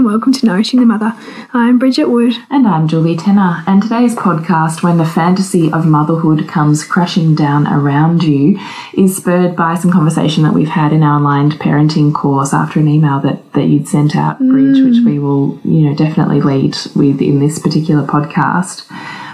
And welcome to Nourishing the Mother. I'm Bridget Wood. And I'm Julie Tenner. And today's podcast, When the Fantasy of Motherhood Comes Crashing Down Around You, is spurred by some conversation that we've had in our aligned parenting course after an email that, that you'd sent out, Bridge, Mm. which we will, you know, definitely lead with in this particular podcast.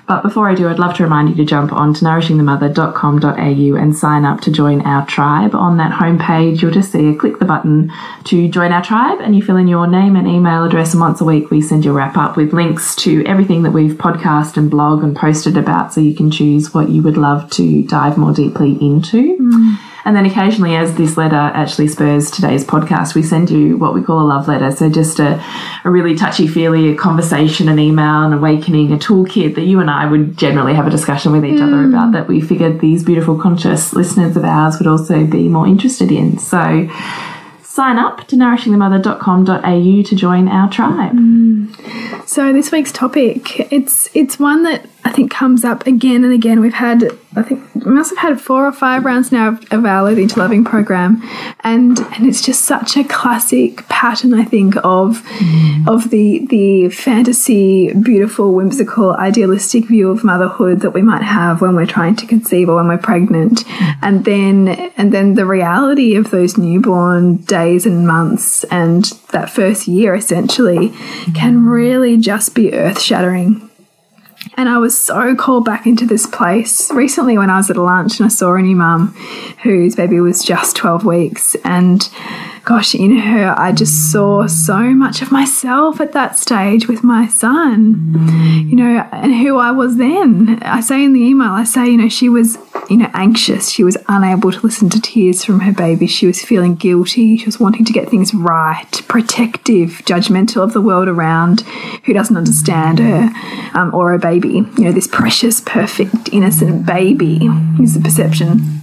But before I do, I'd love to remind you to jump on to nourishingthemother.com.au and sign up to join our tribe. On that homepage, you'll just see a click the button to join our tribe and you fill in your name and email address. And once a week, we send you a wrap up with links to everything that we've podcast and blog and posted about so you can choose what you would love to dive more deeply into. Mm. And then occasionally, as this letter actually spurs today's podcast, we send you what we call a love letter. So just a, a really touchy feely conversation, an email, an awakening, a toolkit that you and I would generally have a discussion with each other about mm. that we figured these beautiful conscious listeners of ours would also be more interested in. So sign up to nourishingthemother.com.au to join our tribe. Mm. So this week's topic, it's it's one that I think comes up again and again. We've had I think we must have had four or five rounds now of, of our Loathing to Loving program, and and it's just such a classic pattern I think of mm. of the the fantasy, beautiful, whimsical, idealistic view of motherhood that we might have when we're trying to conceive or when we're pregnant, mm. and then and then the reality of those newborn days and months and that first year essentially can mm. really just be earth shattering. And I was so called back into this place recently when I was at a lunch and I saw a new mum whose baby was just 12 weeks. And gosh, in her, I just saw so much of myself at that stage with my son, you know, and who I was then. I say in the email, I say, you know, she was, you know, anxious. She was unable to listen to tears from her baby. She was feeling guilty. She was wanting to get things right, protective, judgmental of the world around who doesn't understand her um, or her baby. You know, this precious, perfect, innocent baby is the perception.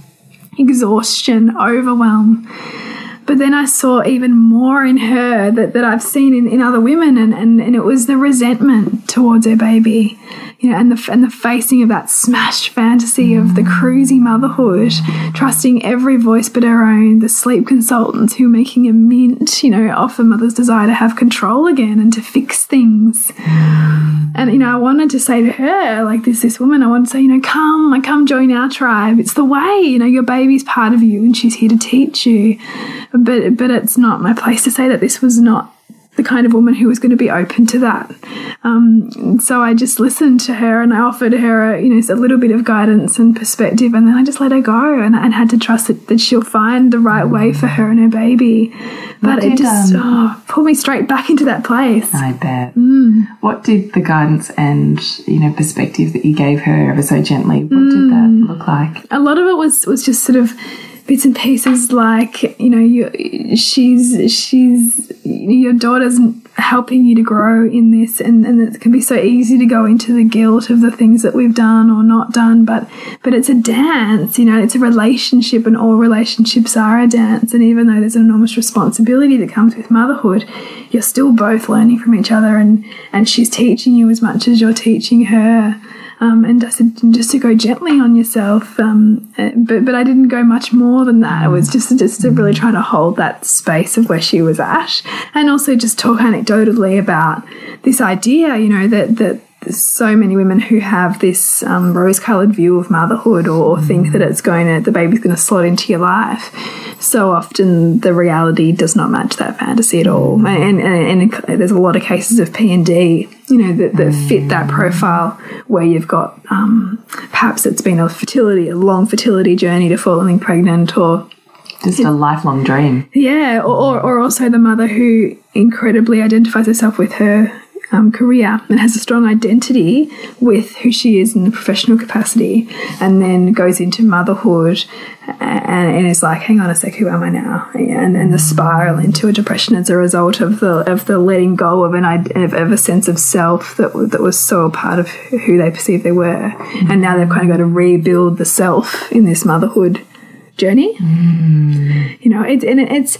Exhaustion, overwhelm. But then I saw even more in her that, that I've seen in, in other women, and, and, and it was the resentment towards her baby, you know, and the, and the facing of that smashed fantasy of the mm. cruisy motherhood, trusting every voice but her own, the sleep consultants who are making a mint, you know, off the mother's desire to have control again and to fix things. Mm. And you know, I wanted to say to her, like this this woman, I wanted to say, you know, come, come join our tribe. It's the way, you know, your baby's part of you and she's here to teach you. But but it's not my place to say that this was not the kind of woman who was going to be open to that. Um, so I just listened to her and I offered her, you know, a little bit of guidance and perspective, and then I just let her go and, and had to trust that, that she'll find the right way for her and her baby. But it just um, oh, pulled me straight back into that place. I bet. What did the guidance and you know perspective that you gave her ever so gently? What did that look like? a lot of it was was just sort of bits and pieces like you know you she's she's your daughter's helping you to grow in this and, and it can be so easy to go into the guilt of the things that we've done or not done but but it's a dance you know it's a relationship and all relationships are a dance and even though there's an enormous responsibility that comes with motherhood you're still both learning from each other and and she's teaching you as much as you're teaching her um, and just, just to go gently on yourself. Um, but but I didn't go much more than that. It was just just to really try to hold that space of where she was at, and also just talk anecdotally about this idea. You know that that. So many women who have this um, rose-colored view of motherhood, or think that it's going to, the baby's going to slot into your life. So often, the reality does not match that fantasy at all, and, and, and there's a lot of cases of P and D, you know, that, that fit that profile where you've got um, perhaps it's been a fertility, a long fertility journey to falling pregnant, or Just a lifelong dream. yeah, or, or, or also the mother who incredibly identifies herself with her um, career and has a strong identity with who she is in the professional capacity, and then goes into motherhood and, and is like, hang on a sec, who am I now? And then the spiral into a depression as a result of the of the letting go of an of, of a sense of self that that was so a part of who they perceived they were, and now they've kind of got to rebuild the self in this motherhood journey. Mm. You know, it's and it's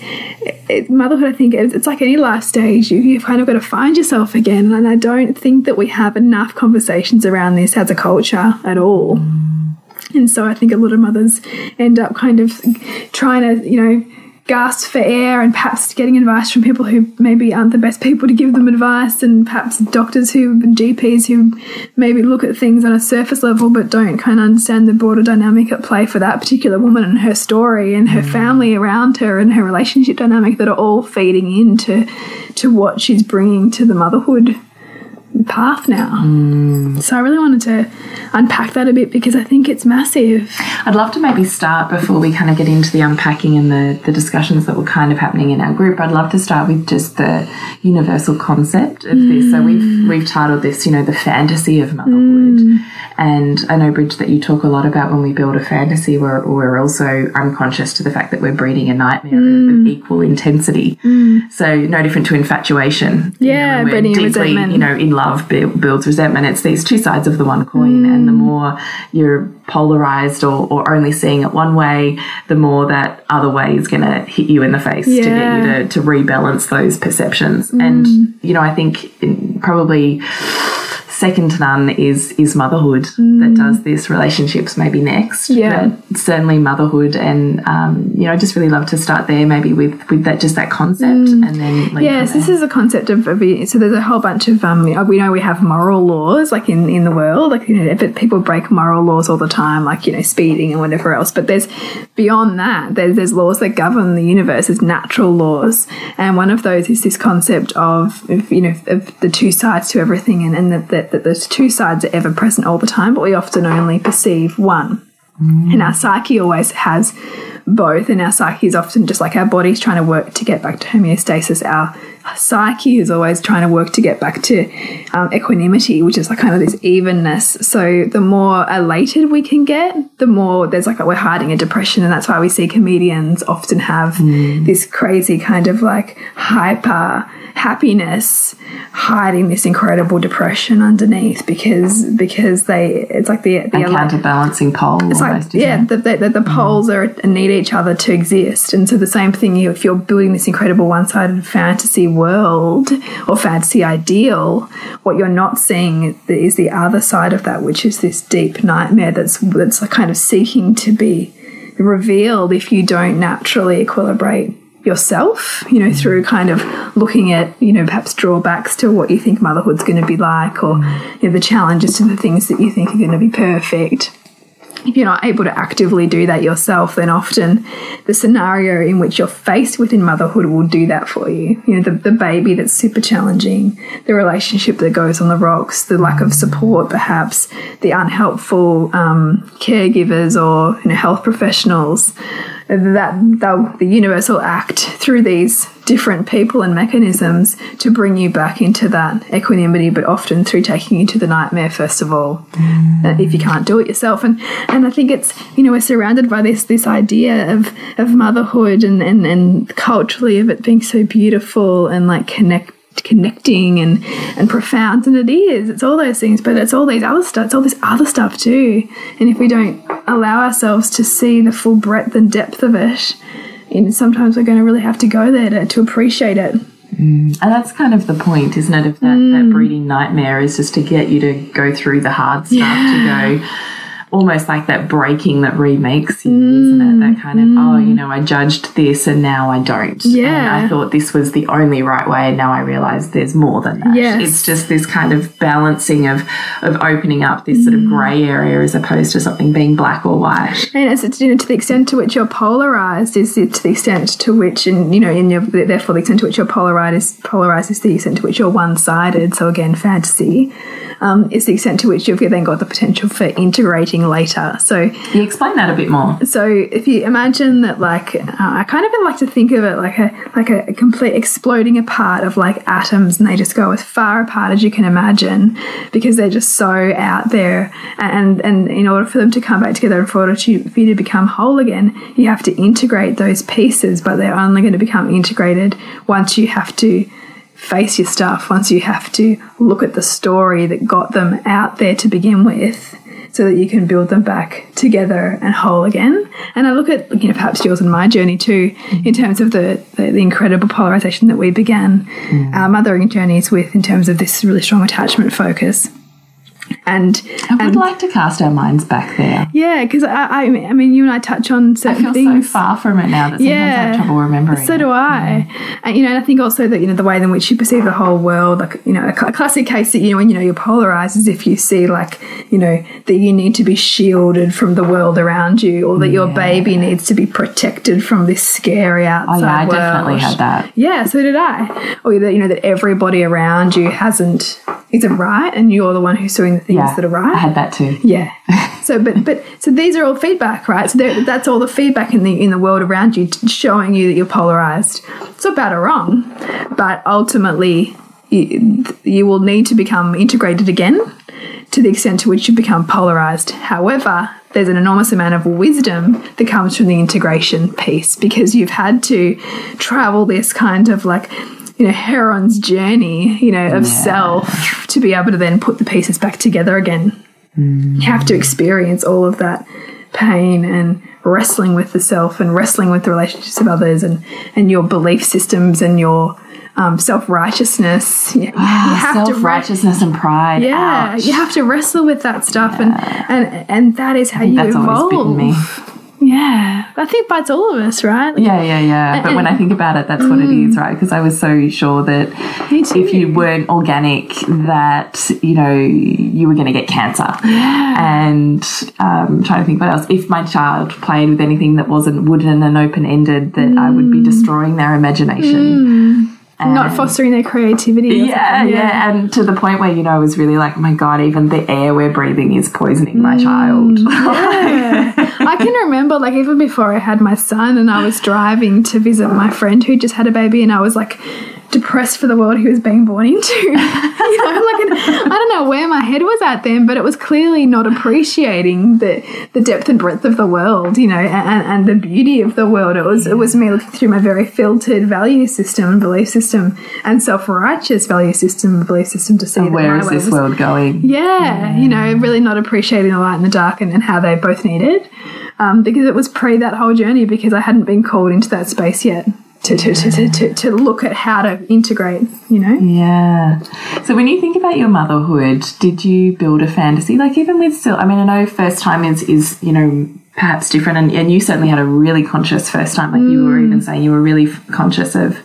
it, motherhood. I think it's, it's like any life stage. You, you've kind of got to find yourself again, and I don't think that we have enough conversations around this as a culture at all. Mm. And so I think a lot of mothers end up kind of trying to, you know, gasp for air and perhaps getting advice from people who maybe aren't the best people to give them advice and perhaps doctors who GPs who maybe look at things on a surface level but don't kind of understand the broader dynamic at play for that particular woman and her story and her mm. family around her and her relationship dynamic that are all feeding into to what she's bringing to the motherhood path now. Mm. So I really wanted to unpack that a bit because I think it's massive. I'd love to maybe start before we kind of get into the unpacking and the, the discussions that were kind of happening in our group. I'd love to start with just the universal concept of mm. this. So we've mm. we've titled this, you know, the fantasy of motherhood. Mm. And I know, Bridge, that you talk a lot about when we build a fantasy, we're, we're also unconscious to the fact that we're breeding a nightmare of, mm. equal intensity. Mm. So no different to infatuation. Yeah, you know, breeding deeply, resentment. You know, in love love builds resentment. It's these two sides of the one coin, mm. and the more you're polarized or, or only seeing it one way, the more that other way is going to hit you in the face yeah. to get you to, to rebalance those perceptions. Mm. And, you know, I think probably second to none is is motherhood mm. that does this. Relationships maybe next. Yeah, certainly motherhood, and um, you know, I just really love to start there, maybe with with that just that concept, mm. and then yes, this is a concept of, of, so there's a whole bunch of um, we know we have moral laws like in in the world, like you know, people break moral laws all the time, like you know, speeding and whatever else. But there's beyond that, there's there's laws that govern the universe, there's natural laws, and one of those is this concept of, of you know of the two sides to everything, and and that, that there's two sides are ever present all the time, but we often only perceive one. Mm. And our psyche always has both, and our psyche is often just like our body's trying to work to get back to homeostasis. Our psyche is always trying to work to get back to um, equanimity, which is like kind of this evenness. So the more elated we can get, the more there's like we're hiding a depression, and that's why we see comedians often have mm. this crazy kind of like hyper happiness hiding this incredible depression underneath because because they it's like the, the counterbalancing pole it's like yeah the, the, the, mm. poles are need each other to exist and so the same thing if you're building this incredible one-sided fantasy world or fantasy ideal what you're not seeing is the other side of that which is this deep nightmare that's that's kind of seeking to be revealed if you don't naturally equilibrate yourself, you know, through kind of looking at, you know, perhaps drawbacks to what you think motherhood's going to be like or mm. you know, the challenges to the things that you think are going to be perfect. If you're not able to actively do that yourself, then often the scenario in which you're faced with in motherhood will do that for you. You know, the, the baby that's super challenging, the relationship that goes on the rocks, the lack of support, perhaps, the unhelpful um, caregivers or you know, health professionals that the, the universe will act through these different people and mechanisms to bring you back into that equanimity, but often through taking you to the nightmare first of all, mm. if you can't do it yourself. And and I think it's you know we're surrounded by this this idea of of motherhood and and, and culturally of it being so beautiful and like connect connecting and and profound and it is it's all those things but it's all these other stuff it's all this other stuff too and if we don't allow ourselves to see the full breadth and depth of it and sometimes we're going to really have to go there to, to appreciate it Mm. And that's kind of the point, isn't it, of that, mm. that breeding nightmare is just to get you to go through the hard stuff, yeah. to go, almost like that breaking that remakes you, mm, isn't it? That kind of, mm. oh, you know, I judged this and now I don't. Yeah. And I thought this was the only right way and now I realize there's more than that. Yes. It's just this kind of balancing of of opening up this sort of grey area as opposed to something being black or white. And as it's, you know, to the extent to which you're polarized is to the extent to which, and you know, in your, therefore the extent to which you're polarized is, polarized is the extent to which you're one-sided. So again, fantasy um, is the extent to which you've then got the potential for integrating later. So you explain that a bit more. So if you imagine that, like, uh, I kind of like to think of it like a like a complete exploding apart of like atoms, and they just go as far apart as you can imagine because they're just so out there. And and in order for them to come back together, for order to, for you to become whole again, you have to integrate those pieces, but they're only going to become integrated once you have to face your stuff, once you have to look at the story that got them out there to begin with. So that you can build them back together and whole again. And I look at, you know, perhaps yours and my journey too, in terms of the, the, the incredible polarization that we began mm. our mothering journeys with in terms of this really strong attachment focus. And, I would and like to cast our minds back there. yeah, because I, I, I mean, you and I touch on certain things. so far from it now that sometimes I have trouble remembering. So do I. And, you know, and I think also that, you know, the way in which you perceive the whole world, like, you know, a, cl- classic case that, you know, when, you know, you're polarized is if you see, like, you know, that you need to be shielded from the world around you or that your baby needs to be protected from this scary outside Oh yeah, I world. definitely had that. Yeah, so did I. Or that, you know, that everybody around you hasn't, isn't right and you're the one who's doing the things Yeah, that are right. I had that too. Yeah. So, but but so these are all feedback, right? So that's all the feedback in the in the world around you, showing you that you're polarized. It's not bad or wrong, but ultimately, you, you will need to become integrated again to the extent to which you become polarized. However, there's an enormous amount of wisdom that comes from the integration piece because you've had to travel this kind of like you know hero's journey you know of self to be able to then put the pieces back together again you have to experience all of that pain and wrestling with the self and wrestling with the relationships of others and and your belief systems and your um, self righteousness. You, you self righteousness and pride. yeah, Ouch. you have to wrestle with that stuff, and and and that is how you That's evolve. Always bitten me. Yeah, I think bites all of us, right? Like, Yeah, yeah, yeah. But when I think about it, that's what it is, right? Because I was so sure that Mm. If you weren't organic, that you know you were going to get cancer. And um, trying to think what else. If my child played with anything that wasn't wooden and open ended, that I would be Mm. destroying their imagination. not And- um, fostering their creativity. or Yeah, yeah, and to the point where you know I was really like, my god, even the air we're breathing is poisoning my child. Mm, yeah. I can remember, like, even before I had my son, and I was driving to visit my friend who just had a baby, and I was like depressed for the world he was being born into. you know, like, and I don't know where my head was at then, but it was clearly not appreciating the the depth and breadth of the world, you know, and, and the beauty of the world. It was it was me looking through my very filtered value system and belief system and self righteous value system and belief system to see that Where is this was world going? yeah, you know, really not appreciating the light and the dark and, and how they both needed. Um, because it was pre that whole journey because I hadn't been called into that space yet to, to, to, to, to, look at how to integrate, you know? Yeah. So when you think about your motherhood, did you build a fantasy? Like even with still, I mean, I know first time is is you know perhaps different, and, and you certainly had a really conscious first time. Like you were mm. even saying, you were really conscious of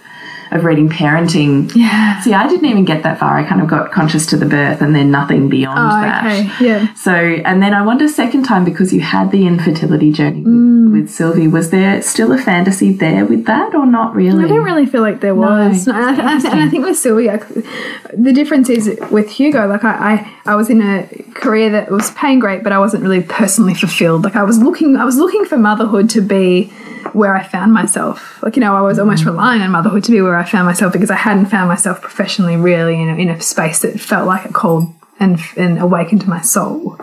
of reading parenting. Yeah. See, I didn't even get that far. I kind of got conscious to the birth, and then nothing beyond Oh, that. okay. Yeah. So, and then I wonder, second time, because you had the infertility journey with, Mm. with Sylvie, was there still a fantasy there with that, or not really? I don't really feel like there was. No, and, I, I- and I think with Sylvia, the difference is with Hugo, like I, I, I was in a career that was paying great, but I wasn't really personally fulfilled. Like I was looking, I was looking for motherhood to be where I found myself. Like, you know, I was almost relying on motherhood to be where I found myself because I hadn't found myself professionally really in a, in a space that felt like it called and, and awakened my soul.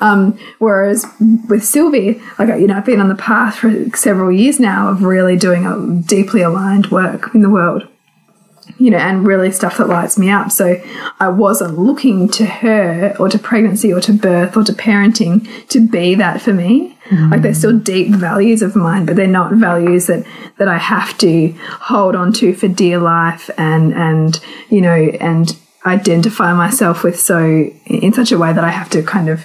Um, whereas with Sylvie, like you know, I've been on the path for several years now of really doing a deeply aligned work in the world, you know, and really stuff that lights me up. So I wasn't looking to her or to pregnancy or to birth or to parenting to be that for me. Like they're still deep values of mine, but they're not values that that I have to hold on to for dear life and and you know and identify myself with so in such a way that I have to kind of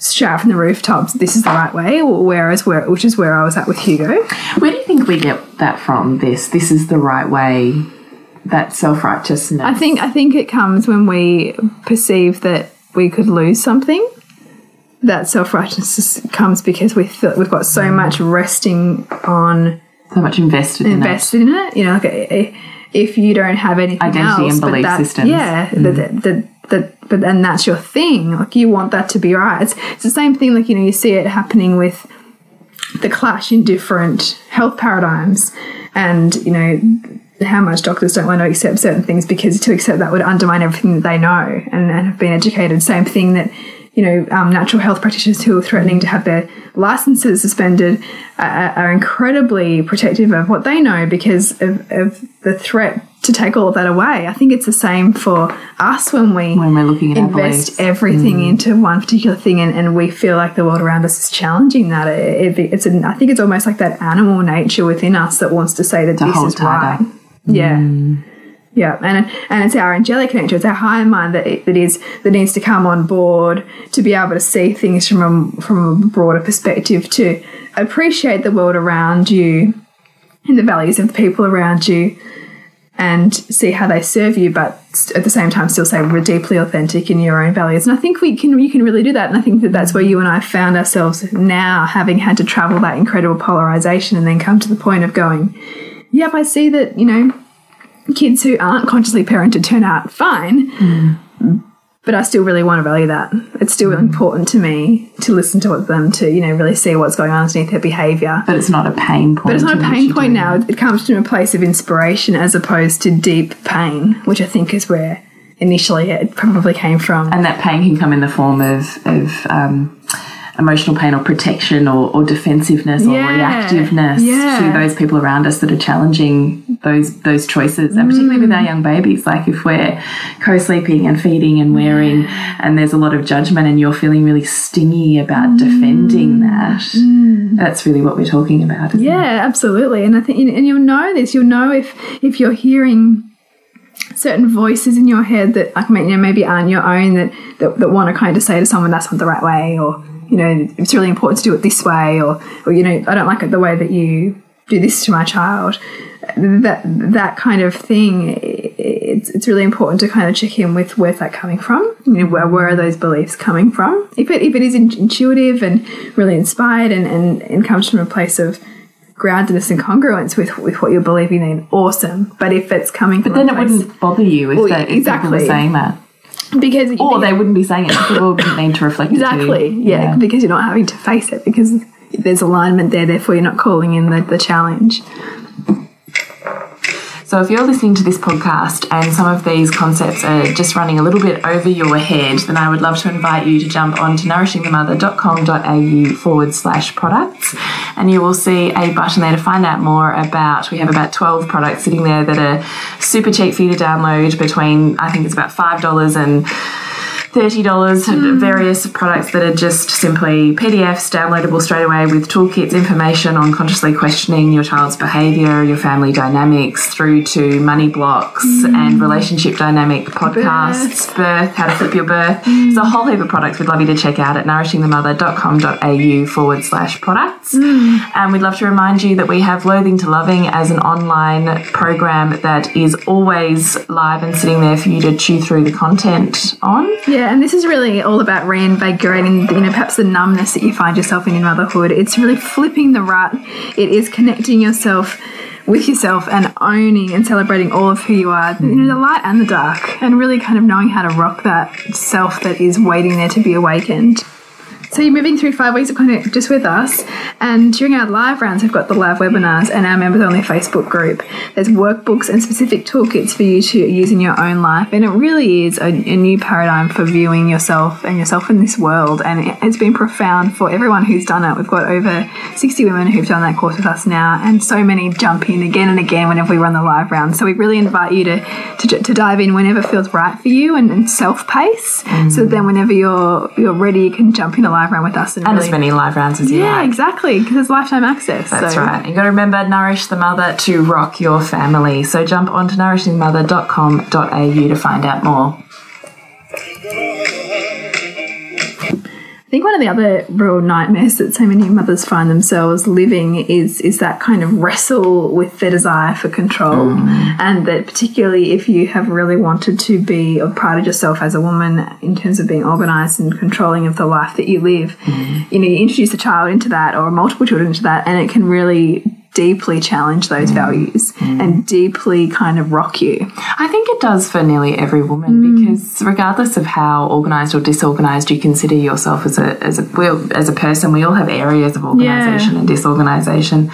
shout from the rooftops this is the right way whereas where which is where I was at with Hugo Where do you think we get that from? This, this is the right way. That self righteousness. I think I think it comes when we perceive that we could lose something that self-righteousness comes because we th- we've got so mm. much resting on so much invested in it. invested in it you know like eh, eh, if you don't have anything Identity else and belief that, systems. yeah mm. that, that, that, but and that's your thing like you want that to be right it's, it's the same thing like you know you see it happening with the clash in different health paradigms and you know how much doctors don't want to accept certain things because to accept that would undermine everything that they know and, and have been educated same thing that you know um, natural health practitioners who are threatening to have their licenses suspended uh, are incredibly protective of what they know because of, of the threat to take all of that away. I think it's the same for us when we When we're looking at invest everything into one particular thing and, and we feel like the world around us is challenging that. It, it, it's an, I think it's almost like that animal nature within us that wants to say that this is right. Yeah. Hmm. Yeah, and and it's our angelic nature, it's our higher mind that that is that needs to come on board to be able to see things from a from a broader perspective, to appreciate the world around you and the values of the people around you, and see how they serve you, but at the same time still say we're deeply authentic in your own values. And I think we can you can really do that, and I think that that's where you and I found ourselves now, having had to travel that incredible polarization, and then come to the point of going, yep, I see that you know kids who aren't consciously parented turn out fine. But I still really want to value that. It's still really important to me to listen to them, to you know really see what's going on underneath their behaviour. But it's not a pain point. But it's not a pain point now. It comes from a place of inspiration as opposed to deep pain, which I think is where initially it probably came from. and that pain can come in the form of, of um, emotional pain or protection or, or defensiveness or Yeah, reactiveness yeah. to those people around us that are challenging those those choices and particularly with our mm. young babies like if we're co-sleeping and feeding and wearing and there's a lot of judgment and you're feeling really stingy about mm. defending that mm. that's really what we're talking about isn't it? Yeah, absolutely. And I think, and you'll know this. You'll know if if you're hearing certain voices in your head that, like, you know, maybe aren't your own that that, that want to kind of say to someone that's not the right way, or you know, it's really important to do it this way, or or you know, I don't like it the way that you do this to my child. That that kind of thing. It's it's really important to kind of check in with where's that coming from. You know, where where are those beliefs coming from? If it if it is in- intuitive and really inspired and and, and comes from a place of groundedness and congruence with, with what you're believing, in, awesome. But if it's coming from then it place, wouldn't bother you if, Well, they, if people exactly. were saying that because or they wouldn't be saying it people wouldn't need to reflect it to you. exactly yeah, because you're not having to face it because there's alignment there. Therefore, you're not calling in the, the challenge. So, if you're listening to this podcast and some of these concepts are just running a little bit over your head, then I would love to invite you to jump on to nourishingthemother.com.au forward slash products. And you will see a button there to find out more about. We have about 12 products sitting there that are super cheap for you to download between, I think it's about $5 and $30 hmm. various products that are just simply PDFs downloadable straight away with toolkits, information on consciously questioning your child's behavior, your family dynamics, through to money blocks hmm. and relationship dynamic podcasts, birth, how to flip your birth. Hmm. There's a whole heap of products we'd love you to check out at nourishingthemother.com.au forward slash products. And we'd love to remind you that we have Loathing to Loving as an online program that is always live and sitting there for you to chew through the content on. Yeah, and this is really all about reinvigorating, you know, perhaps the numbness that you find yourself in in motherhood. It's really flipping the rut. It is connecting yourself with yourself and owning and celebrating all of who you are, you know, the light and the dark, and really kind of knowing how to rock that self that is waiting there to be awakened. So you're moving through five weeks of content just with us, and during our live rounds, we've got the live webinars and our members only Facebook group. There's workbooks and specific toolkits for you to use in your own life, and it really is a, a new paradigm for viewing yourself and yourself in this world. And it has been profound for everyone who's done it. We've got over 60 women who've done that course with us now, and so many jump in again and again whenever we run the live rounds. So we really invite you to to, to dive in whenever feels right for you and, and self pace, mm. so then whenever you're you're ready, you can jump in a live round with us and, And really as many live rounds as you yeah, like. exactly, because it's lifetime access. That's so. right. You got to remember, nourish the mother to rock your family. So jump on to nourishingthemother.com.au to find out more. I think one of the other real nightmares that so many mothers find themselves living is is that kind of wrestle with their desire for control, mm. and that particularly if you have really wanted to be or prided yourself as a woman in terms of being organised and controlling of the life that you live, mm. you know, you introduce a child into that or multiple children into that, and it can really deeply challenge those mm. values mm. and deeply kind of rock you. I think it does for nearly every woman mm. because regardless of how organized or disorganized you consider yourself as a as a well, as a person, we all have areas of organization and disorganization.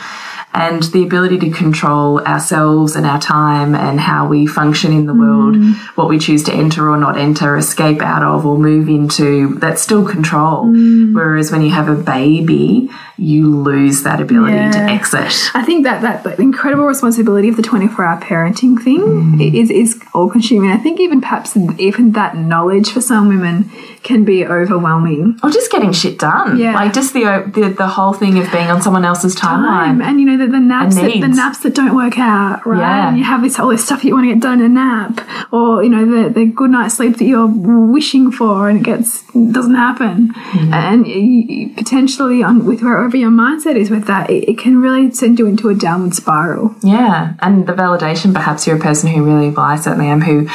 And the ability to control ourselves and our time and how we function in the world, what we choose to enter or not enter, escape out of or move into, that's still control. Whereas when you have a baby, you lose that ability to exit. I think that that, that incredible responsibility of the 24 hour parenting thing Mm. is, is all consuming. I think even perhaps even that knowledge for some women can be overwhelming. Or just getting shit done. Yeah. Like just the, the the whole thing of being on someone else's timeline. Time. And you know, the, the naps that, the naps that don't work out, right? Yeah. And you have this all this stuff you want to get done in a nap. Or, you know, the, the good night's sleep that you're wishing for and it gets doesn't happen. Mm-hmm. And you, potentially on with wherever your mindset is with that, it, it can really send you into a downward spiral. Yeah, and the validation. Perhaps you're a person who really, well, I certainly am, who,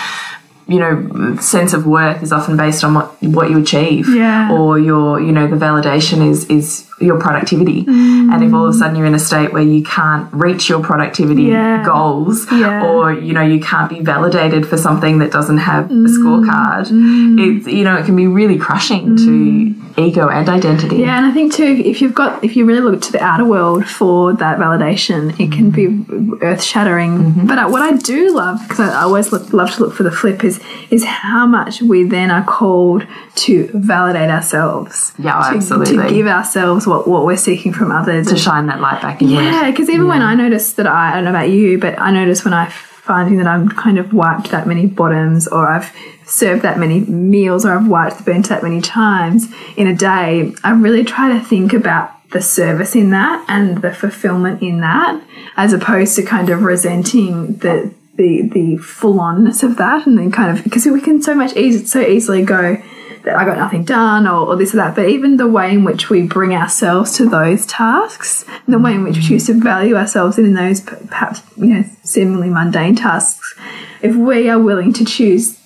you know, sense of worth is often based on what what you achieve. Yeah. Or your, you know, the validation is is your productivity. Mm. And if all of a sudden you're in a state where you can't reach your productivity Yeah. goals, Yeah. or you know, you can't be validated for something that doesn't have a mm. scorecard, mm. it's you know, it can be really crushing to ego and identity. Yeah, and I think too, if you've got, if you really look to the outer world for that validation, it can be mm-hmm. earth shattering. Mm-hmm. But uh, what I do love, because I always look, love to look for the flip, is is how much we then are called to validate ourselves. Yeah, to, absolutely. To give ourselves what, what we're seeking from others. To shine that light back in. Yeah, because even when I notice that I, I don't know about you, but I notice when I finding that I'm kind of wiped that many bottoms or I've served that many meals or I've wiped the bench that many times in a day, I really try to think about the service in that and the fulfillment in that as opposed to kind of resenting the the the full onness of that and then kind of because we can so much easy so easily go that I got nothing done or, or this or that. But even the way in which we bring ourselves to those tasks, the way in which we choose to value ourselves in those perhaps you know seemingly mundane tasks, if we are willing to choose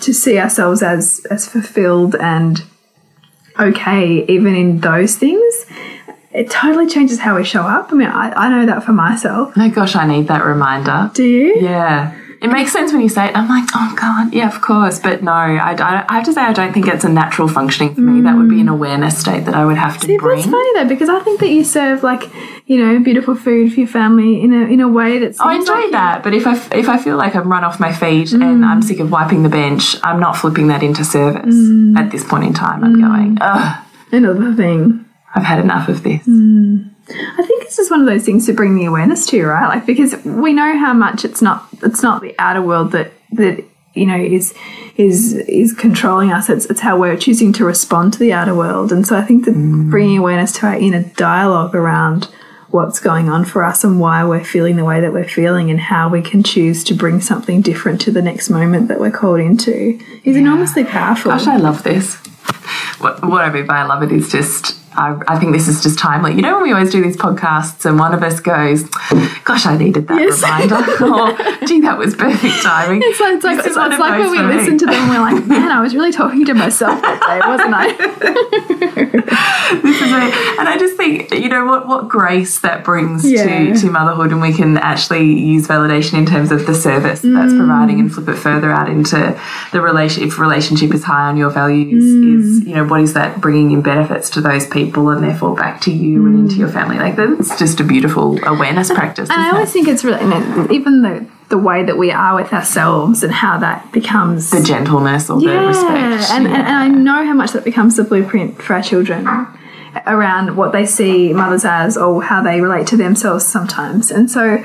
to see ourselves as as fulfilled and okay even in those things, it totally changes how we show up. I mean, I, I know that for myself. Oh gosh, I need that reminder. Do you? Yeah. It makes sense when you say it. I'm like, oh God, yeah, of course. But no, I, I, I have to say, I don't think it's a natural functioning for me. That would be an awareness state that I would have to See, bring. it's funny though because I think that you serve like you know beautiful food for your family in a in a way that's I enjoy that, but if I if I feel like I'm run off my feet Mm. and I'm sick of wiping the bench, I'm not flipping that into service Mm. at this point in time. I'm going, ugh, another thing. I've had enough of this. Mm. I think it's just one of those things to bring the awareness to, right? Like because we know how much it's not it's not the outer world that that you know is is is controlling us. It's it's how we're choosing to respond to the outer world, and so I think that bringing awareness to our inner dialogue around what's going on for us and why we're feeling the way that we're feeling and how we can choose to bring something different to the next moment that we're called into is enormously powerful. Gosh, I love this. What, what I mean by I love it is just, I, I think this is just timely. You know, when we always do these podcasts and one of us goes, Gosh, I needed that Yes. reminder. or, Gee, that was perfect timing. It's like, it's like, it's, like when we me. listen to them, we're like, man, I was really talking to myself that day, wasn't I? this is it. And I just think, you know, what, what grace that brings Yeah. to, to motherhood, and we can actually use validation in terms of the service that's Mm. providing and flip it further out into the relation. If relationship is high on your values, Mm. is you know what is that bringing in benefits to those people and therefore back to you and into your family? Like that's just a beautiful awareness practice. And I always it? think it's really, even the, the way that we are with ourselves and how that becomes. the gentleness or the respect. and, and, and I know how much that becomes the blueprint for our children around what they see mothers as or how they relate to themselves sometimes. And so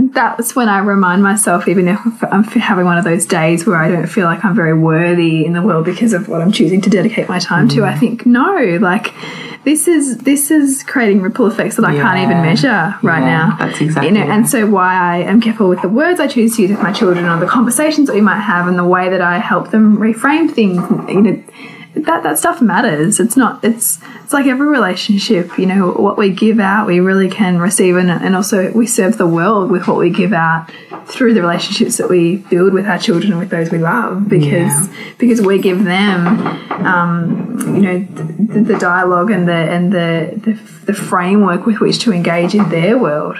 that's when I remind myself, even if I'm having one of those days where I don't feel like I'm very worthy in the world because of what I'm choosing to dedicate my time to, I mm. think, no, like this is this is creating ripple effects that I can't even measure right Yeah, now. that's exactly you know, and so why I am careful with the words I choose to use with my children or the conversations that we might have and the way that I help them reframe things, you know, that that stuff matters. It's not. It's it's like every relationship. You know, what we give out, we really can receive, and and also we serve the world with what we give out through the relationships that we build with our children and with those we love. Because because we give them, um, you know, the, the dialogue and the and the, the the framework with which to engage in their world.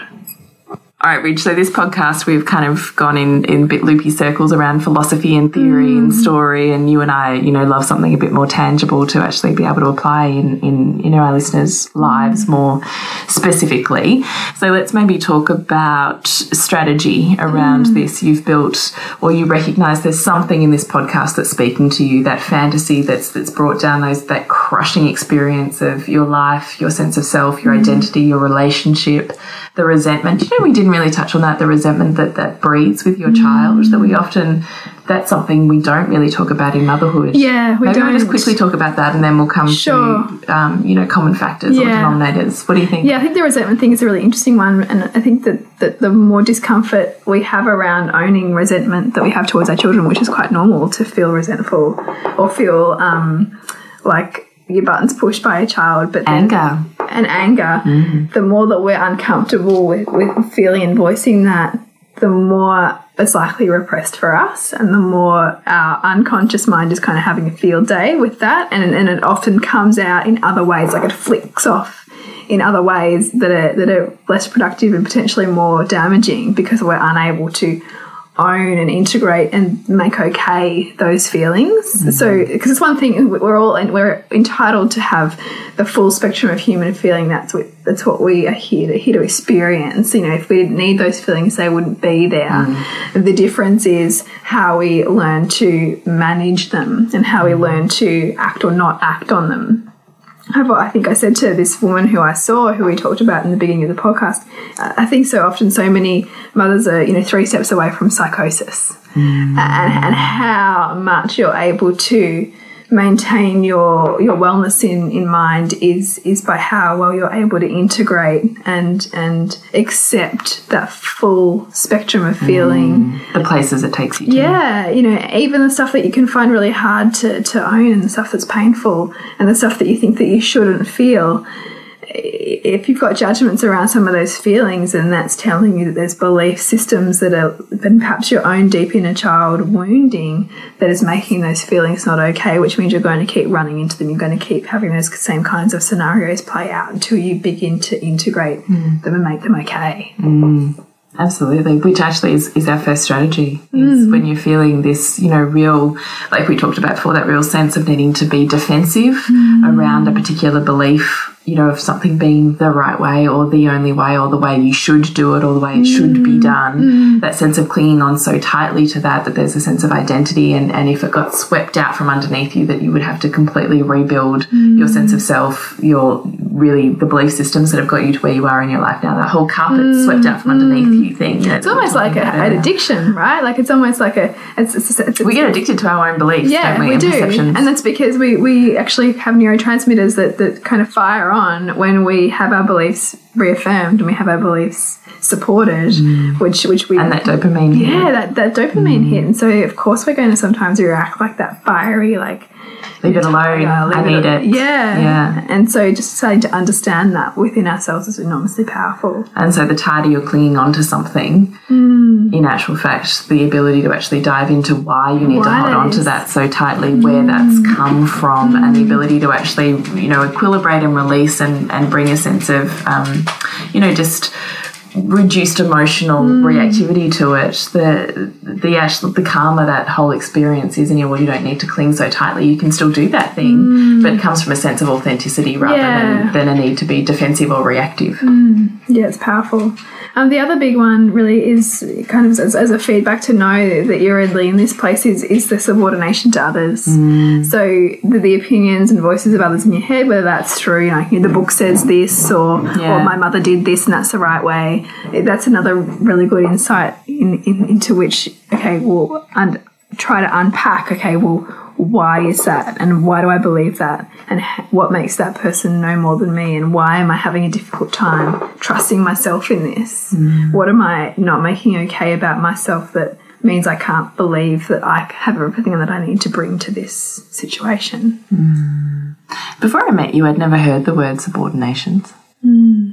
All right, Bridge. So this podcast, we've kind of gone in in a bit loopy circles around philosophy and theory and mm. story, and you and I, you know, love something a bit more tangible to actually be able to apply in in you know our listeners' lives mm. more specifically. So let's maybe talk about strategy around mm. this. You've built, or you recognise there's something in this podcast that's speaking to you, that fantasy that's that's brought down those that crushing experience of your life, your sense of self, your identity, your relationship, the resentment. You know, we didn't really touch on that, the resentment that that breeds with your child, that we often that's something we don't really talk about in motherhood. Yeah, we Maybe we'll just quickly talk about that and then we'll come Sure. to um, you know, common factors or denominators. What do you think? Yeah, I think the resentment thing is a really interesting one, and I think that, that the more discomfort we have around owning resentment that we have towards our children, which is quite normal to feel resentful or feel um, like your buttons pushed by a child, but then Anger. and anger, mm. the more that we're uncomfortable with, with feeling and voicing that, the more it's likely repressed for us, and the more our unconscious mind is kind of having a field day with that, and, and it often comes out in other ways, like it flicks off in other ways that are that are less productive and potentially more damaging because we're unable to own and integrate and make okay those feelings. Mm-hmm. So, because it's one thing we're all and we're entitled to have the full spectrum of human feeling. That's what that's what we are here to here to experience. You know, if we didn't need those feelings, they wouldn't be there. Mm-hmm. The difference is how we learn to manage them and how we mm-hmm. learn to act or not act on them. I've- think I said to this woman who I saw, who we talked about in the beginning of the podcast, I think so often so many mothers are, you know, three steps away from psychosis. Hmm. And, and how much you're able to maintain your your wellness in, in mind is is by how well you're able to integrate and and accept that full spectrum of feeling mm. The places it takes you to. yeah, you know, even the stuff that you can find really hard to, to own and the stuff that's painful and the stuff that you think that you shouldn't feel. If you've got judgments around some of those feelings, and that's telling you that there's belief systems that are then perhaps your own deep inner child wounding that is making those feelings not okay, which means you're going to keep running into them. You're going to keep having those same kinds of scenarios play out until you begin to integrate hmm. them and make them okay. Hmm. Absolutely, which actually is, is our first strategy. Is hmm. when you're feeling this, you know, real, like we talked about before, that real sense of needing to be defensive around a particular belief, you know, of something being the right way or the only way or the way you should do it or the way it should be mm. done. Mm. That sense of clinging on so tightly to that that there's a sense of identity, and, and if it got swept out from underneath you, that you would have to completely rebuild your mm. sense of self, your really the belief systems that have got you to where you are in your life now. That whole carpet swept out from underneath you thing. It's almost like a, an addiction, right? Like it's almost like a it's, it's, it's, We get addicted to our own beliefs, yeah, don't we? we and do, perceptions. and that's because we we actually have neurotransmitters that that kind of fire on when we have our beliefs reaffirmed and we have our beliefs supported, which which we Mm. and that dopamine. hit. yeah that that dopamine hit, and so of course we're going to sometimes react like that fiery like. Leave it alone. Yeah, leave I need it. Yeah. Yeah. And so just starting to understand that within ourselves is enormously powerful. And so the tighter you're clinging onto something, Mm. in actual fact, the ability to actually dive into why you need to hold on to that so tightly, where that's come from, and the ability to actually, you know, equilibrate and release and, and bring a sense of, um, you know, just reduced emotional Mm. reactivity to it the the actual the calmer that whole experience is and you, well, you don't need to cling so tightly you can still do that thing but it comes from a sense of authenticity rather Mm. Yeah. than, than a need to be defensive or reactive Yeah, it's powerful. Um, the other big one really is kind of as, as a feedback to know that you're really in this place is, is the subordination to others. So the, the opinions and voices of others in your head, whether that's through, you know, the book says this or, Yeah. or my mother did this and that's the right way. That's another really good insight in, in, into which, okay, well, and try to unpack, okay, well, why is that and why do I believe that and what makes that person know more than me and why am I having a difficult time trusting myself in this? Mm. What am I not making okay about myself that means I can't believe that I have everything that I need to bring to this situation? Mm. Before I met you, I'd never heard the word subordinations. Mm.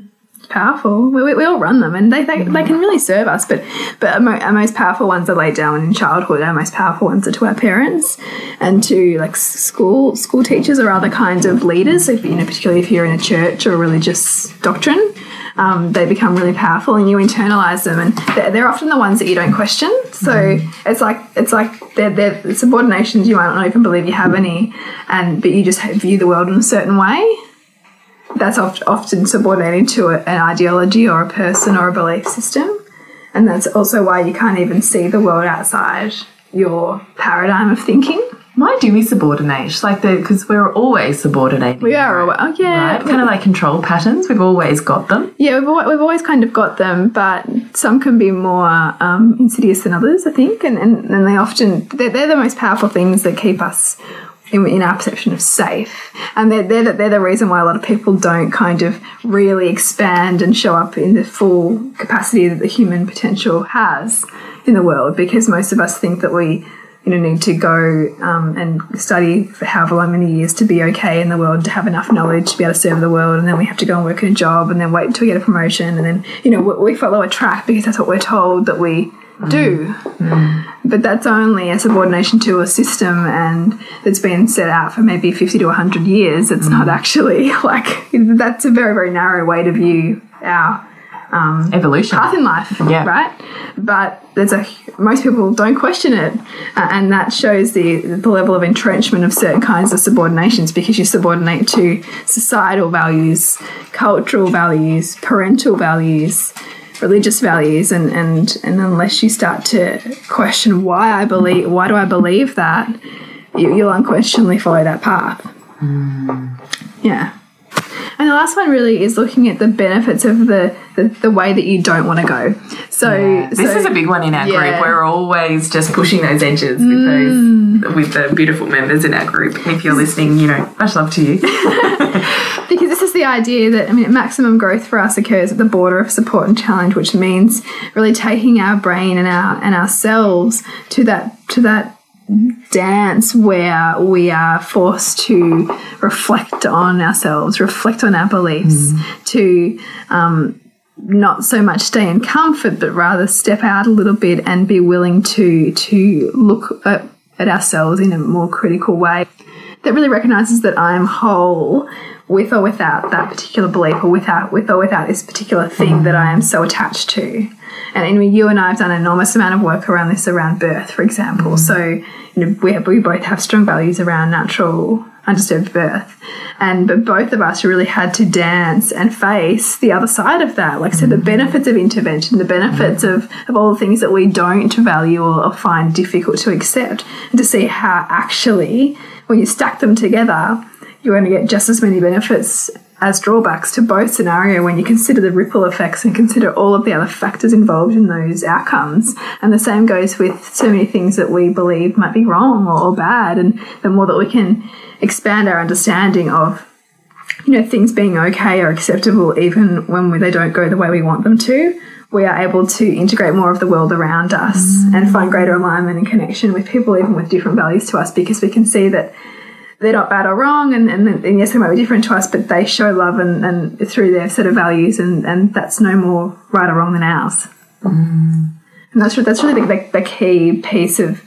Powerful. We, we, we all run them, and they, they, they can really serve us. But but our, mo- our most powerful ones are laid down in childhood. Our most powerful ones are to our parents and to like school school teachers or other kinds of leaders. If you know, particularly if you're in a church or a religious doctrine. Um, they become really powerful and you internalize them and they're, they're often the ones that you don't question so it's like it's like they're, they're subordinations you might not even believe you have any and but you just view the world in a certain way that's oft, often subordinated to a, an ideology or a person or a belief system. And that's also why you can't even see the world outside your paradigm of thinking. Why do we subordinate? Like the because we're always subordinating. We are, alwa- oh yeah, right? Kind of like control patterns. We've always got them. Yeah, we've, we've always kind of got them, but some can be more um, insidious than others, I think. And, and, and they often, they're, they're the most powerful things that keep us in, in our perception of safe. And they're, they're, the, they're the reason why a lot of people don't kind of really expand and show up in the full capacity that the human potential has in the world, because most of us think that we you know, need to go um, and study for however many years to be okay in the world, to have enough knowledge to be able to serve the world, and then we have to go and work in a job, and then wait until we get a promotion, and then you know we, we follow a track because that's what we're told that we do. But that's only a subordination to a system, and that's been set out for maybe fifty to hundred years. It's not actually like that's a very very narrow way to view our Evolution. path in life, Yeah. right? But there's a most people don't question it, uh, and that shows the the level of entrenchment of certain kinds of subordinations because you subordinate to societal values, cultural values, parental values, religious values, and and and unless you start to question why I believe, why do I believe that, you, you'll unquestionably follow that path. Yeah. And the last one really is looking at the benefits of the, the, the way that you don't want to go. So, This so- is a big one in our Yeah. Mm. group. We're always just pushing those edges with those with the beautiful members in our group. And if you're listening, you know, much love to you. because this is the idea that I mean maximum growth for us occurs at the border of support and challenge, which means really taking our brain and our and ourselves to that to that dance where we are forced to reflect on ourselves, reflect on our beliefs, to um, not so much stay in comfort, but rather step out a little bit and be willing to to look at, at ourselves in a more critical way that really recognizes that I'm whole with or without that particular belief or without with or without this particular thing that I am so attached to. And I mean, you and I have done an enormous amount of work around this around birth, for example. So, you know, we, have, we both have strong values around natural undisturbed birth. And but both of us really had to dance and face the other side of that. Like so the mm-hmm. benefits of intervention, the benefits of, of all the things that we don't value or, or find difficult to accept, and to see how actually when you stack them together, you're going to get just as many benefits as drawbacks to both scenario when you consider the ripple effects and consider all of the other factors involved in those outcomes. And the same goes with so many things that we believe might be wrong or, bad. And the more that we can expand our understanding of you know things being okay or acceptable even when they don't go the way we want them to we are able to integrate more of the world around us and find greater alignment and connection with people even with different values to us because we can see that they're not bad or wrong and, and, and yes they might be different to us but they show love and, and through their set of values and, and that's no more right or wrong than ours mm. and that's, that's really the, the, the key piece of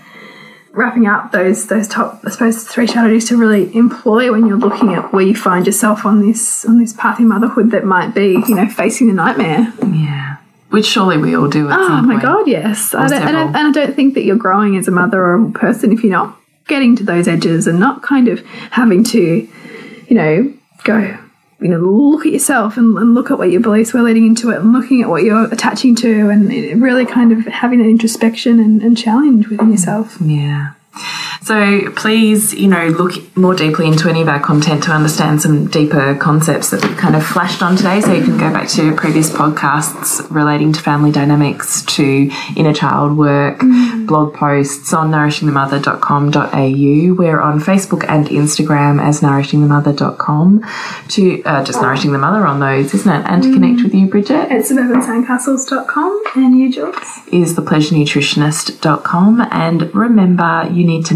wrapping up those those top I suppose three strategies to really employ when you're looking at where you find yourself on this on this path in motherhood that might be you know facing the nightmare. yeah. Which surely we all do at Oh my god, yes. I don't, and, I, and I don't think that you're growing as a mother or a person if you're not getting to those edges and not kind of having to, you know, go. You know, look at yourself and, and look at what your beliefs were leading into it, and looking at what you're attaching to, and really kind of having that introspection and, and challenge within yourself. Yeah. So please, you know, look more deeply into any of our content to understand some deeper concepts that we've kind of flashed on today. So you can go back to previous podcasts relating to family dynamics, to inner child work, blog posts on nourishingthemother.com.au. We're on Facebook and Instagram as nourishingthemother.com to uh, just nourishing the mother on those, isn't it? And to connect with you, Bridget, At suburbansandcastles.com and you, Jules. is thepleasurenutritionist.com. And remember, you need to